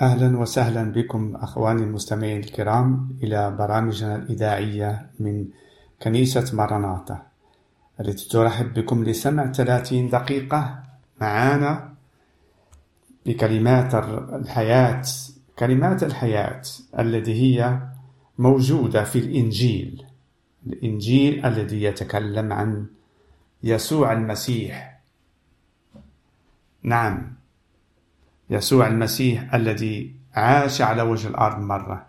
أهلا وسهلا بكم أخواني المستمعين الكرام إلى برامجنا الإذاعية من كنيسة مرناطة التي ترحب بكم لسمع 30 دقيقة معانا بكلمات الحياة كلمات الحياة التي هي موجودة في الإنجيل الإنجيل الذي يتكلم عن يسوع المسيح. نعم. يسوع المسيح الذي عاش على وجه الأرض مرة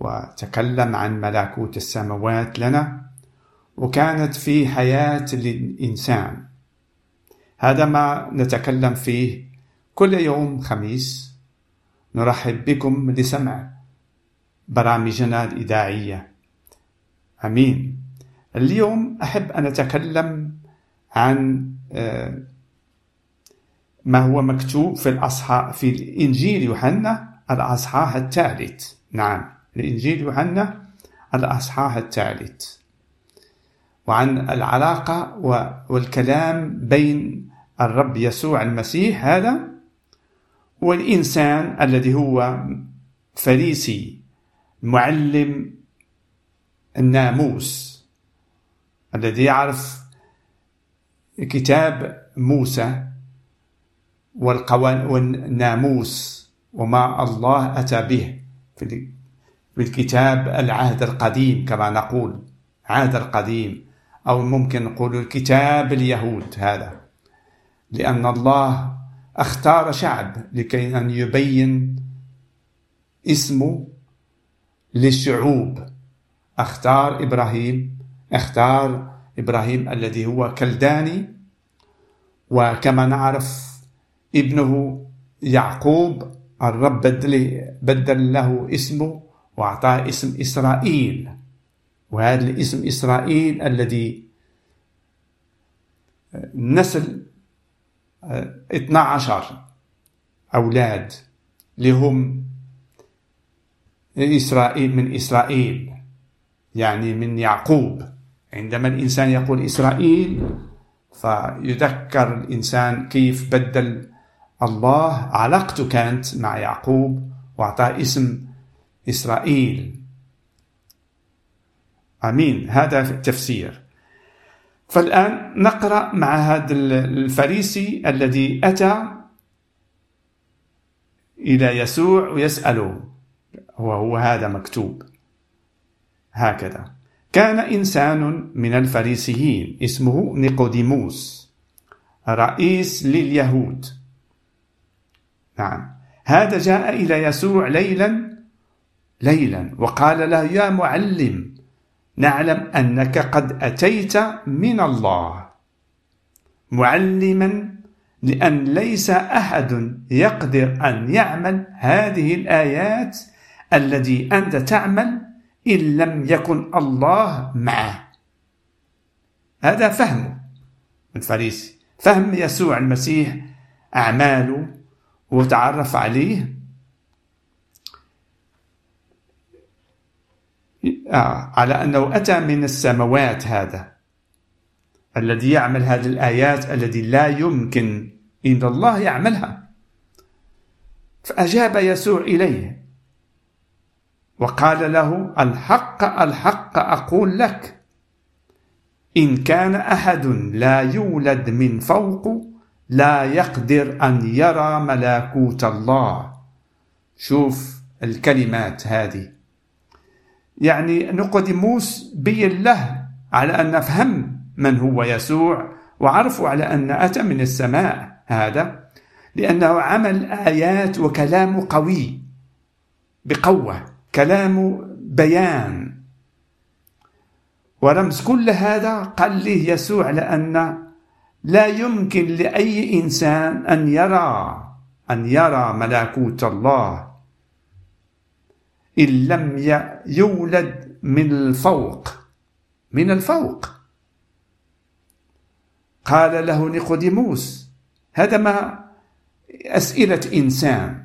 وتكلم عن ملكوت السماوات لنا وكانت في حياة للانسان هذا ما نتكلم فيه كل يوم خميس. نرحب بكم لسمع برامجنا الإذاعية. آمين. اليوم أحب أن أتكلم عن آه، ما هو مكتوب في الأصحاح في الإنجيل يوحنا الأصحاح الثالث. نعم الإنجيل يوحنا الأصحاح الثالث. وعن العلاقة والكلام بين الرب يسوع المسيح هذا والإنسان الذي هو فريسي معلم الناموس الذي يعرف كتاب موسى. والناموس وما الله أتى به في الكتاب العهد القديم كما نقول عهد القديم أو ممكن نقول الكتاب اليهود هذا. لأن الله أختار شعب لكي أن يبين اسمه للشعوب. أختار إبراهيم أختار إبراهيم الذي هو كلداني. وكما نعرف ابنه يعقوب الرب بدل, بدل له اسمه وأعطاه اسم إسرائيل. وهذا الاسم إسرائيل الذي نسل 12 أولاد لهم إسرائيل من إسرائيل يعني من يعقوب. عندما الإنسان يقول إسرائيل فيذكر الإنسان كيف بدل الله علاقته كانت مع يعقوب واعطاه اسم إسرائيل. آمين. هذا في التفسير. فالآن نقرأ مع هذا الفريسي الذي أتى إلى يسوع ويسأله. هو هو هذا مكتوب. هكذا. كان إنسان من الفريسيين اسمه نيقوديموس رئيس لليهود. نعم. هذا جاء إلى يسوع ليلا ليلا وقال له يا معلم نعلم أنك قد أتيت من الله. معلما لأن ليس أحد يقدر أن يعمل هذه الآيات التي أنت تعمل إن لم يكن الله معه. هذا فهم الفريسي فهم يسوع المسيح أعماله وتعرف عليه. آه على أنه أتى من السماوات هذا الذي يعمل هذه الآيات التي لا يمكن إن الله يعملها. فأجاب يسوع إليه وقال له الحق الحق أقول لك إن كان أحد لا يولد من فوق لا يقدر أن يرى ملكوت الله. شوف الكلمات هذه. يعني نقدموس بين له على أن نفهم من هو يسوع وعرفوا على أن أتى من السماء هذا لأنه عمل آيات وكلامه قوي بقوة كلامه بيان. ورمز كل هذا قال له يسوع لأن لا يمكن لأي إنسان أن يرى أن يرى ملكوت الله. إن لم يولد من الفوق من الفوق. قال له نيقوديموس هذا ما أسئلة إنسان.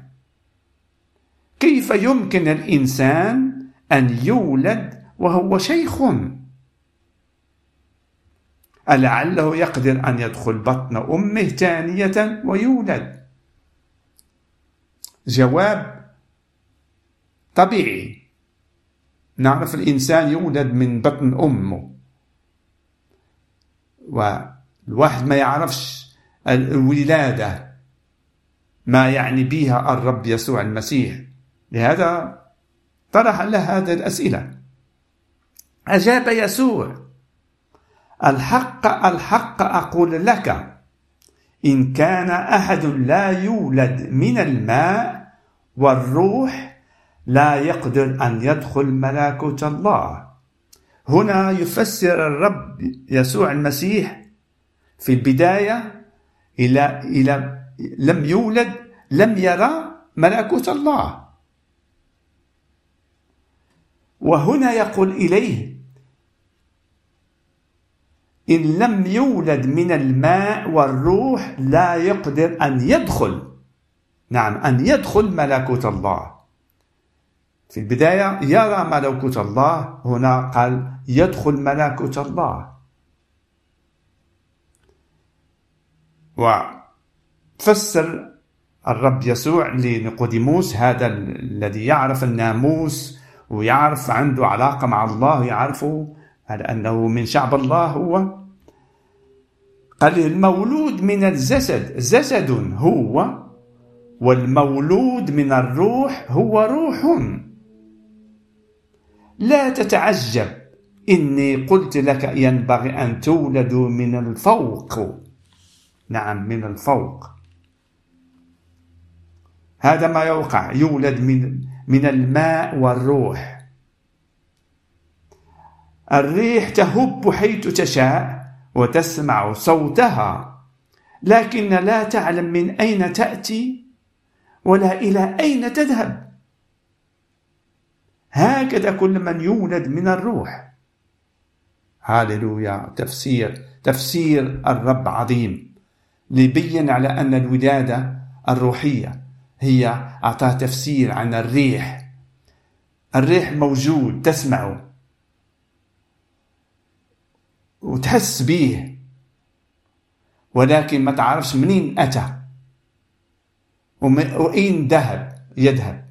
كيف يمكن الإنسان أن يولد وهو شيخ؟ ألعله يقدر أن يدخل بطن أمه ثانية ويولد. جواب طبيعي. نعرف الإنسان يولد من بطن أمه. والواحد ما يعرفش الولادة ما يعني بها الرب يسوع المسيح. لهذا طرح له هذه الأسئلة. أجاب يسوع الحق الحق أقول لك إن كان أحد لا يولد من الماء والروح لا يقدر أن يدخل ملكوت الله. هنا يفسر الرب يسوع المسيح في البداية إلى إلى لم يولد لم يرى ملكوت الله. وهنا يقول إليه إن لم يولد من الماء والروح لا يقدر أن يدخل. نعم أن يدخل ملكوت الله. في البداية يرى ملكوت الله هنا قال يدخل ملكوت الله. وفسر الرب يسوع لنيقوديموس هذا الذي يعرف الناموس ويعرف عنده علاقة مع الله يعرفه على أنه من شعب الله هو. قال المولود من الجسد جسد هو والمولود من الروح هو روح. لا تتعجب إني قلت لك ينبغي أن تولدوا من الفوق. نعم من الفوق. هذا ما يوقع يولد من من الماء والروح. الريح تهب حيث تشاء. وتسمع صوتها. لكن لا تعلم من أين تأتي ولا إلى أين تذهب. هكذا كل من يولد من الروح. هاللويا. تفسير تفسير الرب عظيم. ليبين على أن الولادة الروحية هي أعطاه تفسير عن الريح. الريح موجود تسمعه وتحس به ولكن ما تعرفش منين أتى. وأين ذهب يذهب.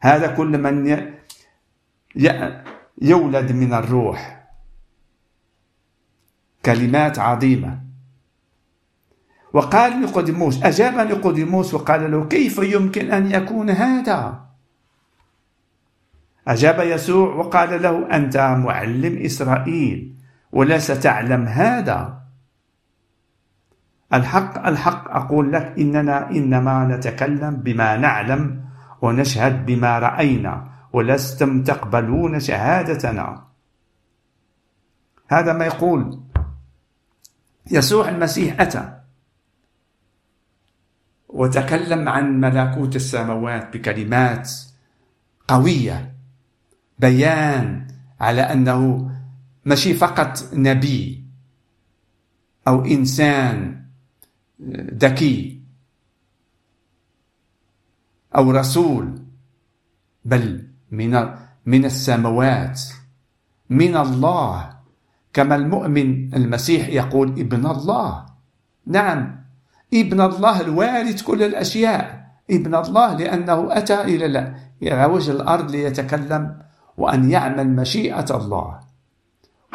هذا كل من يولد من الروح. كلمات عظيمة. وقال نيقوديموس أجاب نيقوديموس وقال له كيف يمكن أن يكون هذا؟ أجاب يسوع وقال له أنت معلم إسرائيل. ولست تعلم هذا. الحق الحق أقول لك إننا إنما نتكلم بما نعلم ونشهد بما رأينا ولستم تقبلون شهادتنا. هذا ما يقول يسوع المسيح أتى وتكلم عن ملكوت السماوات بكلمات قوية بيان على أنه ماشي فقط نبي أو إنسان ذكي أو رسول بل من من السماوات من الله. كما المؤمن المسيح يقول ابن الله. نعم ابن الله الوارث كل الأشياء. ابن الله لأنه أتى إلى إلى وجه الأرض ليتكلم وأن يعمل مشيئة الله.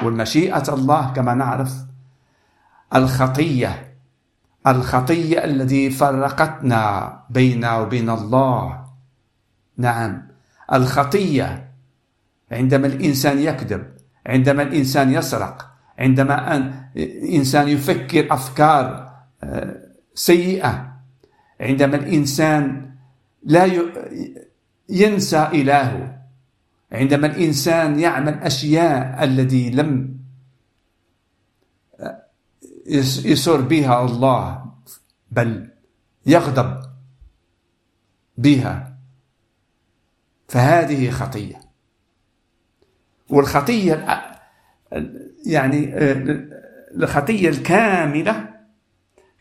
والمشيئة الله كما نعرف الخطية الخطية التي فرقتنا بيننا وبين الله. نعم الخطية عندما الإنسان يكذب عندما الإنسان يسرق عندما الإنسان يفكر أفكار آه، سيئة عندما الإنسان لا ينسى إلهه. عندما الإنسان يعمل أشياء التي لم آه، يسر بها الله بل يغضب بها فهذه خطية. والخطية يعني الخطية الكاملة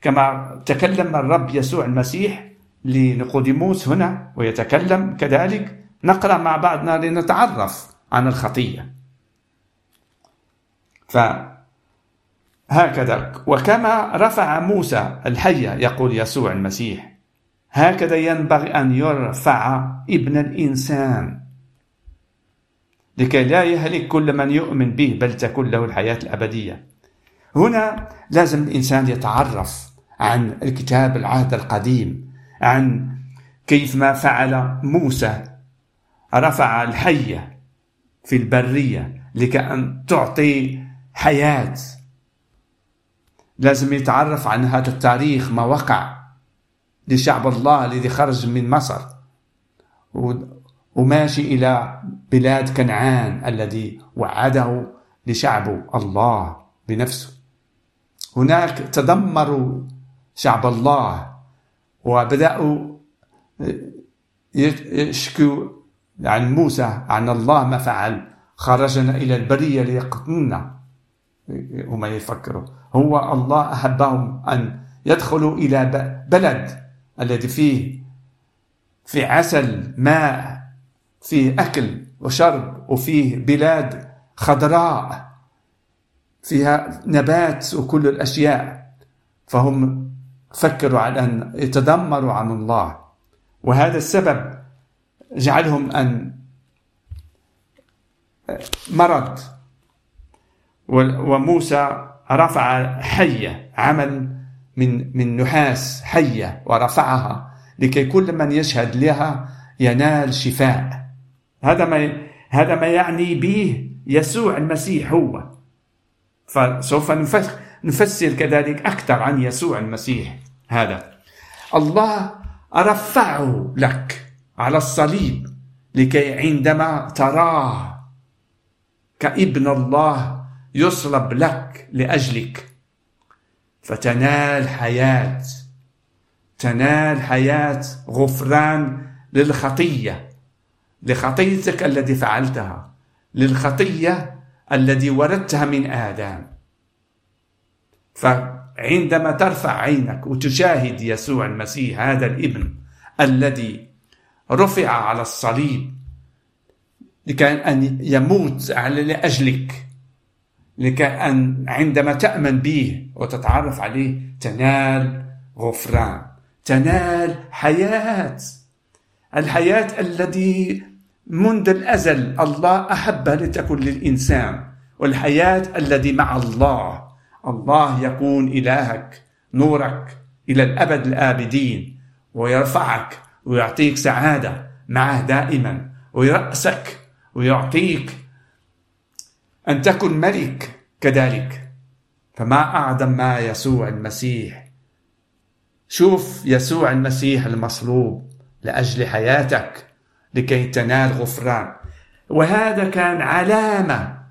كما تكلم الرب يسوع المسيح لنقوديموس هنا ويتكلم كذلك نقرأ مع بعضنا لنتعرف عن الخطية. فهكذا وكما رفع موسى الحية يقول يسوع المسيح هكذا ينبغي أن يرفع ابن الإنسان لكي لا يهلك كل من يؤمن به بل تكون له الحياة الأبدية. هنا لازم الإنسان يتعرف عن الكتاب العهد القديم عن كيف ما فعل موسى رفع الحية في البرية لكي أن تعطي حياة. لازم يتعرف عن هذا التاريخ ما وقع لشعب الله الذي خرج من مصر وماشي إلى بلاد كنعان الذي وعده لشعبه الله بنفسه. هناك تدمروا شعب الله وبدأوا يشكوا عن موسى عن الله ما فعل. خرجنا إلى البرية ليقتلنا هم يفكروا. هو الله أحبهم أن يدخلوا إلى بلد الذي فيه في عسل ماء فيه أكل وشرب وفيه بلاد خضراء فيها نبات وكل الأشياء. فهم فكروا على أن يتذمروا عن الله. وهذا السبب جعلهم أن مرض وموسى رفع حية عمل من من نحاس حية ورفعها لكي كل من يشهد لها ينال شفاء. هذا ما هذا ما يعني به يسوع المسيح هو. فسوف نفسر كذلك أكثر عن يسوع المسيح هذا. الله رفعه لك. على الصليب لكي عندما تراه كابن الله يصلب لك لأجلك. فتنال حياة تنال حياة غفران للخطية لخطيتك التي فعلتها للخطية الذي وردتها من آدم. فعندما ترفع عينك وتشاهد يسوع المسيح هذا الابن الذي رفع على الصليب. لكي أن يموت لأجلك. لكي أن عندما تأمن به وتتعرف عليه تنال غفران تنال حياة. الحياة التي منذ الأزل الله أحبها لتكن للإنسان والحياة الذي مع الله الله يكون إلهك نورك إلى الأبد الآبدين ويرفعك ويعطيك سعادة معه دائما ويرأسك ويعطيك أن تكن ملك كذلك. فما أعظم ما يسوع المسيح. شوف يسوع المسيح المصلوب لأجل حياتك لكي تنال غفران. وهذا كان علامة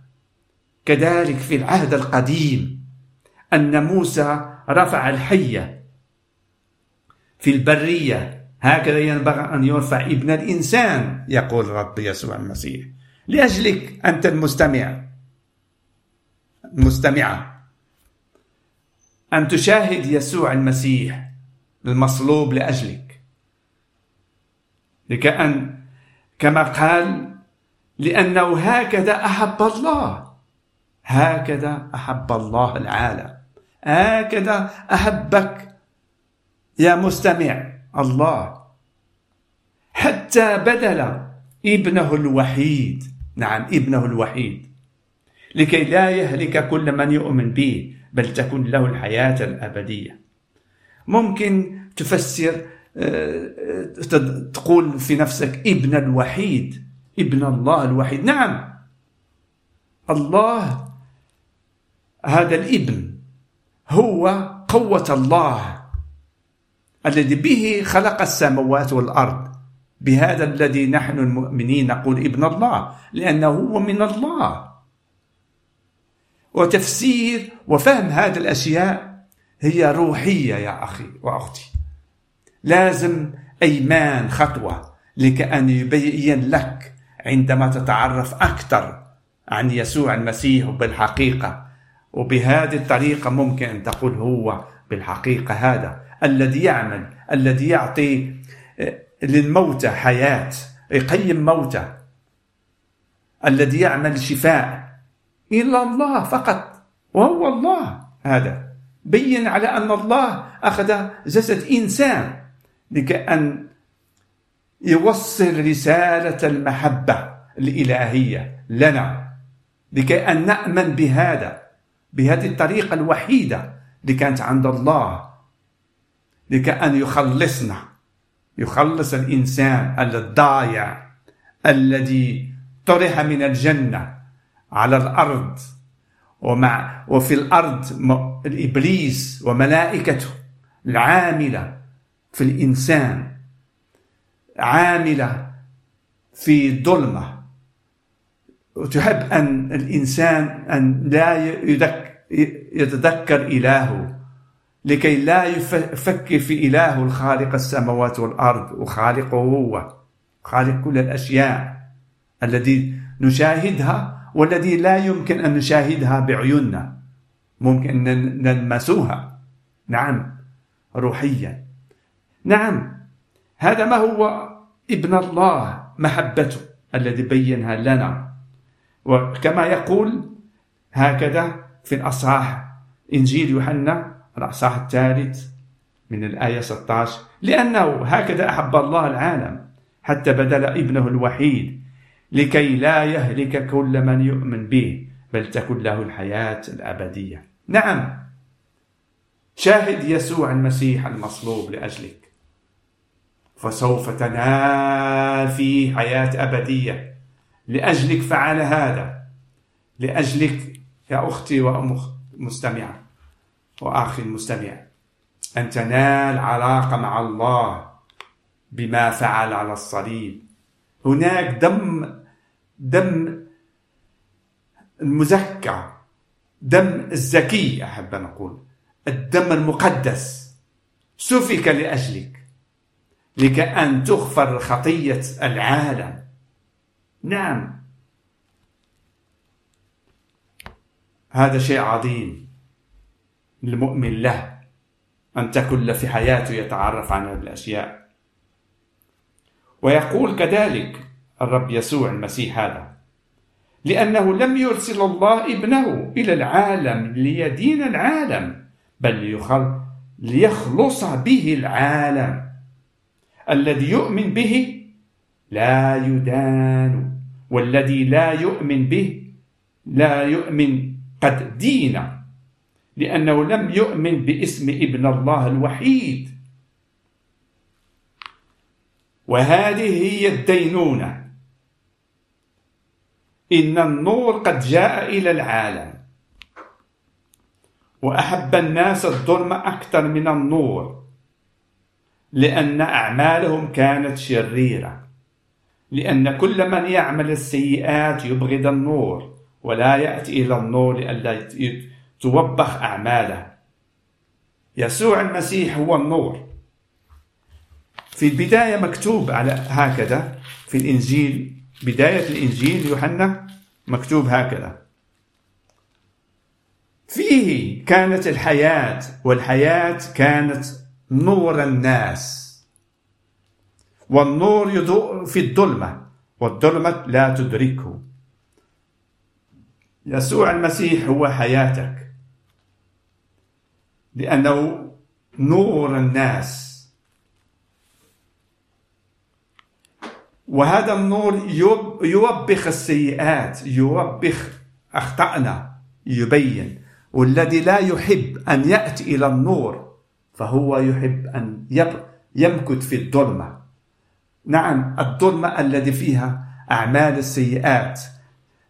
كذلك في العهد القديم أن موسى رفع الحية في البرية. هكذا ينبغي أن يرفع ابن الإنسان يقول رب يسوع المسيح. لأجلك أنت المستمع. المستمعة. أن تشاهد يسوع المسيح المصلوب لأجلك. لكأن كما قال لأنه هكذا أحب الله. هكذا أحب الله العالم. هكذا أحبك. يا مستمع. الله. حتى بدل ابنه الوحيد نعم ابنه الوحيد لكي لا يهلك كل من يؤمن به بل تكون له الحياة الأبدية. ممكن تفسر آه، تقول في نفسك ابن الوحيد ابن الله الوحيد. نعم. الله هذا الابن هو قوة الله. الذي به خلق السماوات والأرض. بهذا الذي نحن المؤمنين نقول ابن الله لأنه هو من الله. وتفسير وفهم هذه الأشياء هي روحية يا أخي وأختي. لازم أيمان خطوة لكأن يبين لك عندما تتعرف أكثر عن يسوع المسيح بالحقيقة. وبهذه الطريقة ممكن أن تقول هو بالحقيقة هذا. الذي يعمل الذي يعطي آه، للموتى حياة يقيم موتى الذي يعمل شفاء. إلا الله فقط. وهو الله. هذا بين على أن الله أخذ جسد إنسان لكأن يوصل رسالة المحبة الإلهية لنا. لكي أن نأمن بهذا بهذه الطريقة الوحيدة اللي كانت عند الله. لكي أن يخلصنا. يخلص الإنسان الضايع الذي طرح من الجنة على الأرض. ومع وفي الأرض الإبليس وملائكته العاملة في الإنسان عاملة في ظلمة. وتحب أن الإنسان أن لا يتذكر إلهه. لكي لا يفكر في إله الخالق السماوات والأرض وخالقه هو خالق كل الأشياء الذي نشاهدها والذي لا يمكن أن نشاهدها بعيوننا. ممكن أن نلمسوها. نعم روحيا. نعم هذا ما هو ابن الله محبته الذي بينها لنا. وكما يقول هكذا في الأصحاح إنجيل يوحنا الأصحاح الثالث من الآية 16 لأنه هكذا أحب الله العالم حتى بدل ابنه الوحيد لكي لا يهلك كل من يؤمن به بل تكن له الحياة الأبدية. نعم شاهد يسوع المسيح المصلوب لأجلك. فسوف تنال فيه حياة أبدية. لأجلك فعل هذا. لأجلك يا أختي ومستمعة وأخي المستمع. أن تنال علاقة مع الله بما فعل على الصليب. هناك دم دم المزكى دم الزكي أحب أن أقول. الدم المقدس. سفك لأجلك. لكأن تغفر خطية العالم. نعم. هذا شيء عظيم. للمؤمن له أن تكن في حياته يتعرف عن هذه الأشياء. ويقول كذلك الرب يسوع المسيح هذا لأنه لم يرسل الله ابنه إلى العالم ليدين العالم بل ليخلص به العالم. الذي يؤمن به لا يدان والذي لا يؤمن به لا يؤمن قد دين. لأنه لم يؤمن باسم ابن الله الوحيد. وهذه هي الدينونة. إن النور قد جاء إلى العالم. وأحب الناس الظلم أكثر من النور. لأن أعمالهم كانت شريرة. لأن كل من يعمل السيئات يبغض النور. ولا يأتي إلى النور لئلا توبخ أعماله. يسوع المسيح هو النور. في البداية مكتوب على هكذا في الإنجيل بداية الإنجيل يوحنا مكتوب هكذا. فيه كانت الحياة والحياة كانت نور الناس. والنور يضوء في الظلمة والظلمة لا تدركه. يسوع المسيح هو حياتك. لأنه نور الناس. وهذا النور يوبخ السيئات يوبخ أخطأنا يبين. والذي لا يحب أن يأتي إلى النور فهو يحب أن يمكث في الظلمة. نعم الظلمة الذي فيها أعمال السيئات.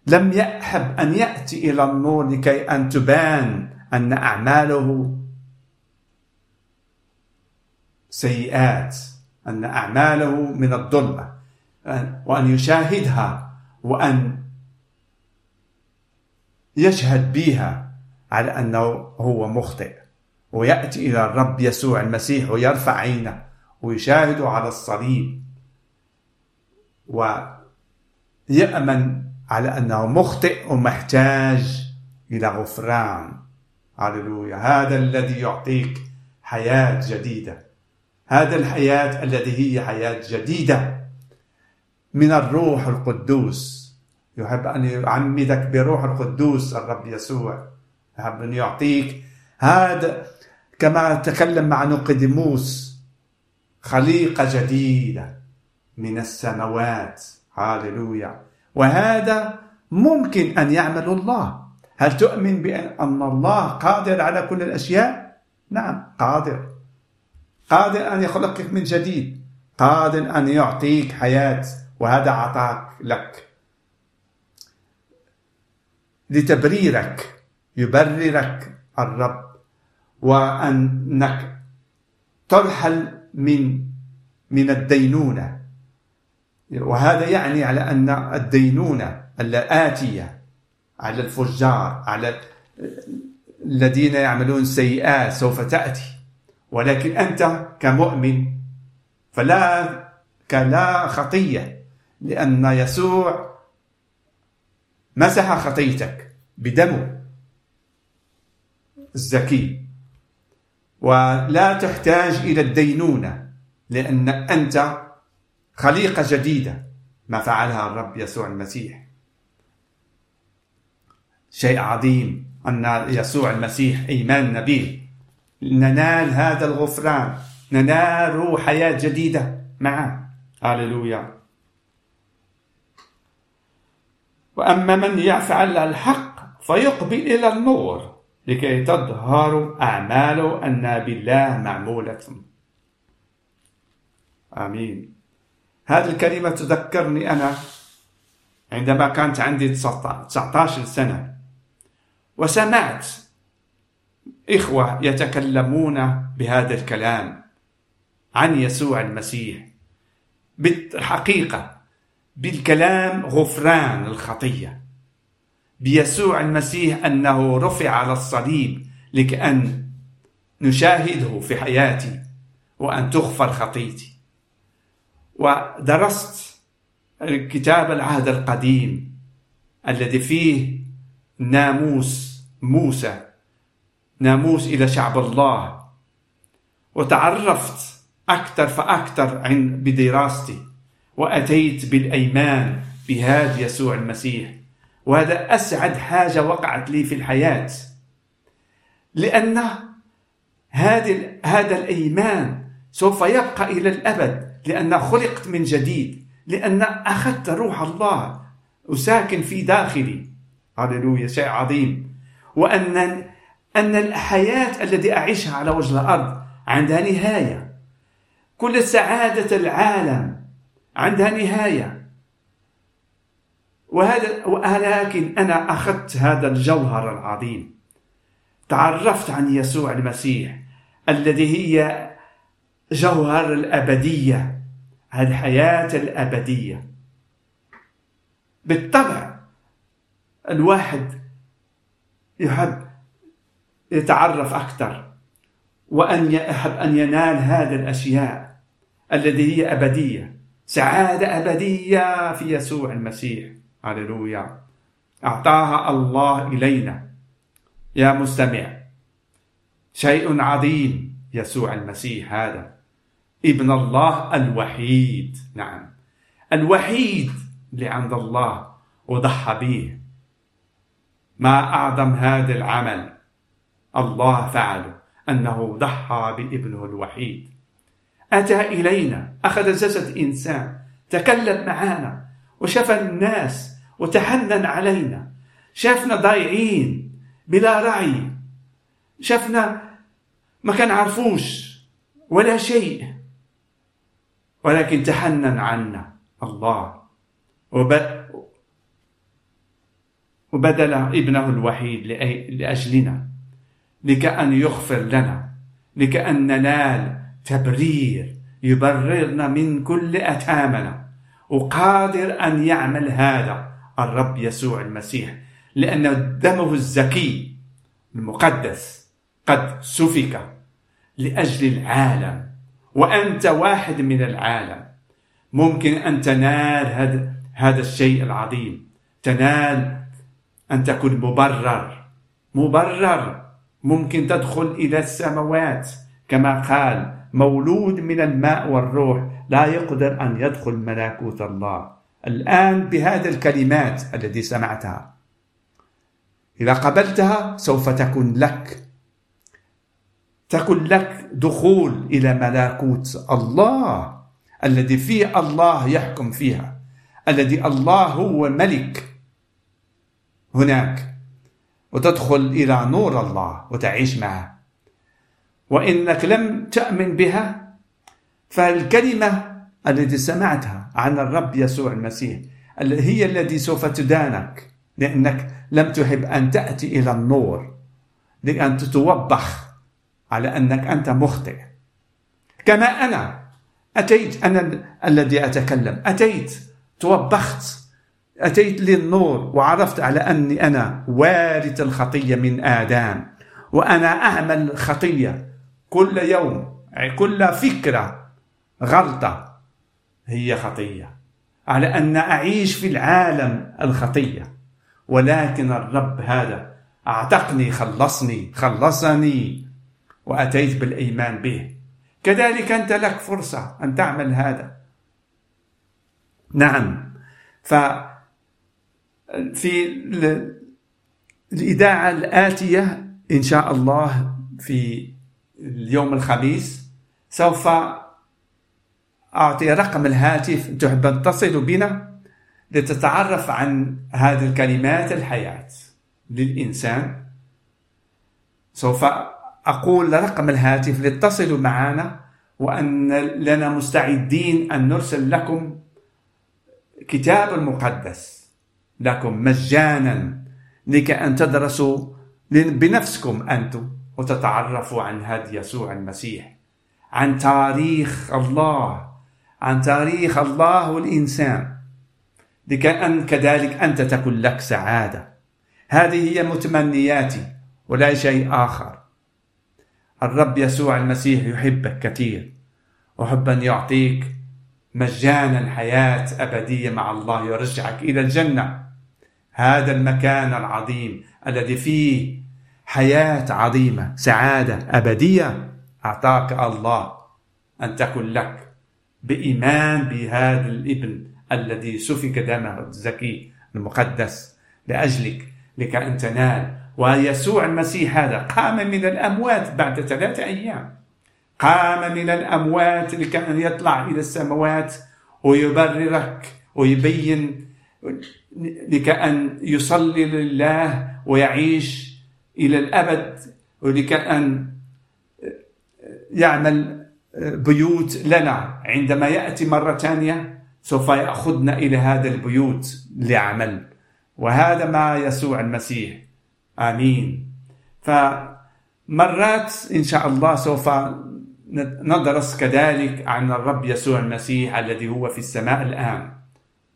لم يحب أن يأتي إلى النور لكي أن تبان أن أعماله سيئات أن أعماله من الظلمة وأن يشاهدها وأن يشهد بها على أنه هو مخطئ. ويأتي إلى الرب يسوع المسيح ويرفع عينه ويشاهد على الصليب ويأمن على أنه مخطئ ومحتاج إلى غفران. هللويا. هذا الذي يعطيك حياة جديدة. هذا الحياة التي هي حياة جديدة. من الروح القدوس. يحب أن يعمدك بروح القدوس الرب يسوع. يحب أن يعطيك هذا كما تكلم مع نقدموس خليقة جديدة من السماوات. هاللويا. وهذا ممكن أن يعمل الله. هل تؤمن بأن الله قادر على كل الأشياء؟ نعم قادر. قادر أن يخلقك من جديد. قادر أن يعطيك حياة وهذا عطاك لك. لتبريرك يبررك الرب وأنك ترحل من من الدينونة. وهذا يعني على أن الدينونة الآتية على الفجار على الذين يعملون سيئات سوف تأتي. ولكن أنت كمؤمن فلا كلا خطية لأن يسوع مسح خطيتك بدمه الزكي. ولا تحتاج إلى الدينونة لأن أنت خليقة جديدة. ما فعلها الرب يسوع المسيح. شيء عظيم أن يسوع المسيح إيماننا به ننال هذا الغفران. ننال حياة جديدة معه. هللويا وأما من يفعل الحق فيقبل إلى النور لكي تظهر أعماله أن بالله معمولة. آمين. هذه الكلمة تذكرني أنا عندما كانت عندي 19 سنة. وسمعت إخوة يتكلمون بهذا الكلام عن يسوع المسيح. بالحقيقة بالكلام غفران الخطية. بيسوع المسيح أنه رفع على الصليب لكأن نشاهده في حياتي وأن تغفر خطيتي. ودرست كتاب العهد القديم الذي فيه ناموس موسى ناموس إلى شعب الله. وتعرفت أكثر فأكثر عن بدراستي وأتيت بالأيمان بهذا يسوع المسيح. وهذا أسعد حاجة وقعت لي في الحياة لأن هذه هذا الأيمان سوف يبقى إلى الأبد لأن خلقت من جديد لأن أخذت روح الله. وساكن في داخلي. هللويا شيء عظيم. وأن أن الحياة التي أعيشها على وجه الأرض عندها نهاية. كل سعادة العالم عندها نهاية. وهذا ولكن أنا أخذت هذا الجوهر العظيم. تعرفت عن يسوع المسيح الذي هي جوهر الأبدية الحياة الأبدية. بالطبع الواحد يحب يتعرف أكثر وأن يحب أن ينال هذه الأشياء التي هي أبدية سعادة أبدية في يسوع المسيح. هللويا. أعطاها الله إلينا. يا مستمع شيء عظيم يسوع المسيح هذا. ابن الله الوحيد. نعم. الوحيد اللي عند الله وضحى به. ما أعظم هذا العمل؟ الله فعله أنه ضحى بابنه الوحيد. أتى إلينا أخذ جسد إنسان تكلم معنا وشاف الناس وتحنن علينا. شافنا ضايعين بلا رعي. شافنا ما كان عرفوش ولا شيء. ولكن تحنن عنا الله. وبدل ابنه الوحيد لأجلنا. لكأن يغفر لنا لكأن ننال تبرير يبررنا من كل أثامنا وقادر أن يعمل هذا الرب يسوع المسيح لأن دمه الزكي المقدس قد سفك لأجل العالم وأنت واحد من العالم. ممكن أن تنال هذا هذا الشيء العظيم. تنال أن تكون مبرر مبرر ممكن تدخل إلى السماوات. كما قال مولود من الماء والروح لا يقدر أن يدخل ملكوت الله. الآن بهذه الكلمات التي سمعتها. إذا قبلتها سوف تكون لك. تكن لك دخول إلى ملكوت الله الذي فيه الله يحكم فيها الذي الله هو ملك. هناك وتدخل إلى نور الله وتعيش معه. وإنك لم تأمن بها فالكلمة التي سمعتها عن الرب يسوع المسيح هي التي سوف تدانك لأنك لم تحب أن تأتي إلى النور لأن تتوبخ على أنك أنت مخطئ. كما أنا أتيت أنا الذي أتكلم أتيت توبخت أتيت للنور وعرفت على أني أنا وارث الخطية من آدم وأنا أعمل خطية كل يوم كل فكرة غلطة هي خطية. على أن أعيش في العالم الخطية. ولكن الرب هذا أعتقني خلصني خلصني وأتيت بالإيمان به. كذلك أنت لك فرصة أن تعمل هذا. نعم. ف في الإذاعة الآتية إن شاء الله في اليوم الخميس سوف أعطي رقم الهاتف تحب أن تصل بنا لتتعرف عن هذه الكلمات الحياة للإنسان. سوف أقول رقم الهاتف لتصلوا معنا وأن لنا مستعدين أن نرسل لكم كتاب المقدس لكم مجانا لكي أن تدرسوا بنفسكم أنتم وتتعرفوا عن هدي يسوع المسيح عن تاريخ الله عن تاريخ الله والإنسان لكي أن كذلك أنت تكون لك سعادة. هذه هي متمنياتي ولا شيء آخر. الرب يسوع المسيح يحبك كثير وحب أن يعطيك مجانا حياة أبدية مع الله يرجعك إلى الجنة. هذا المكان العظيم الذي فيه حياة عظيمة سعادة أبدية. أعطاك الله أن تكن لك بإيمان بهذا الابن الذي سفك دمه الزكي المقدس لأجلك لك أن تنال. ويسوع المسيح هذا قام من الأموات بعد ثلاثة أيام. قام من الأموات لكي أن يطلع إلى السماوات ويبررك ويبين لكي أن يصلي لله ويعيش إلى الأبد ولكي أن يعمل بيوت لنا. عندما يأتي مرة ثانية سوف يأخذنا إلى هذا البيوت لعمل وهذا ما يسوع المسيح. آمين. فمرات إن شاء الله سوف ندرس كذلك عن الرب يسوع المسيح الذي هو في السماء الآن.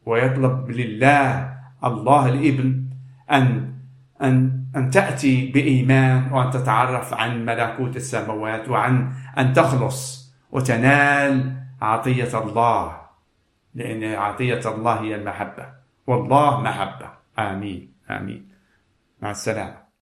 ويطلب لله الله الإبن أن أن أن تأتي بإيمان وأن تتعرف عن ملكوت السماوات وعن أن تخلص وتنال عطية الله لأن عطية الله هي المحبة. والله محبة. آمين. آمين. مع السلامة.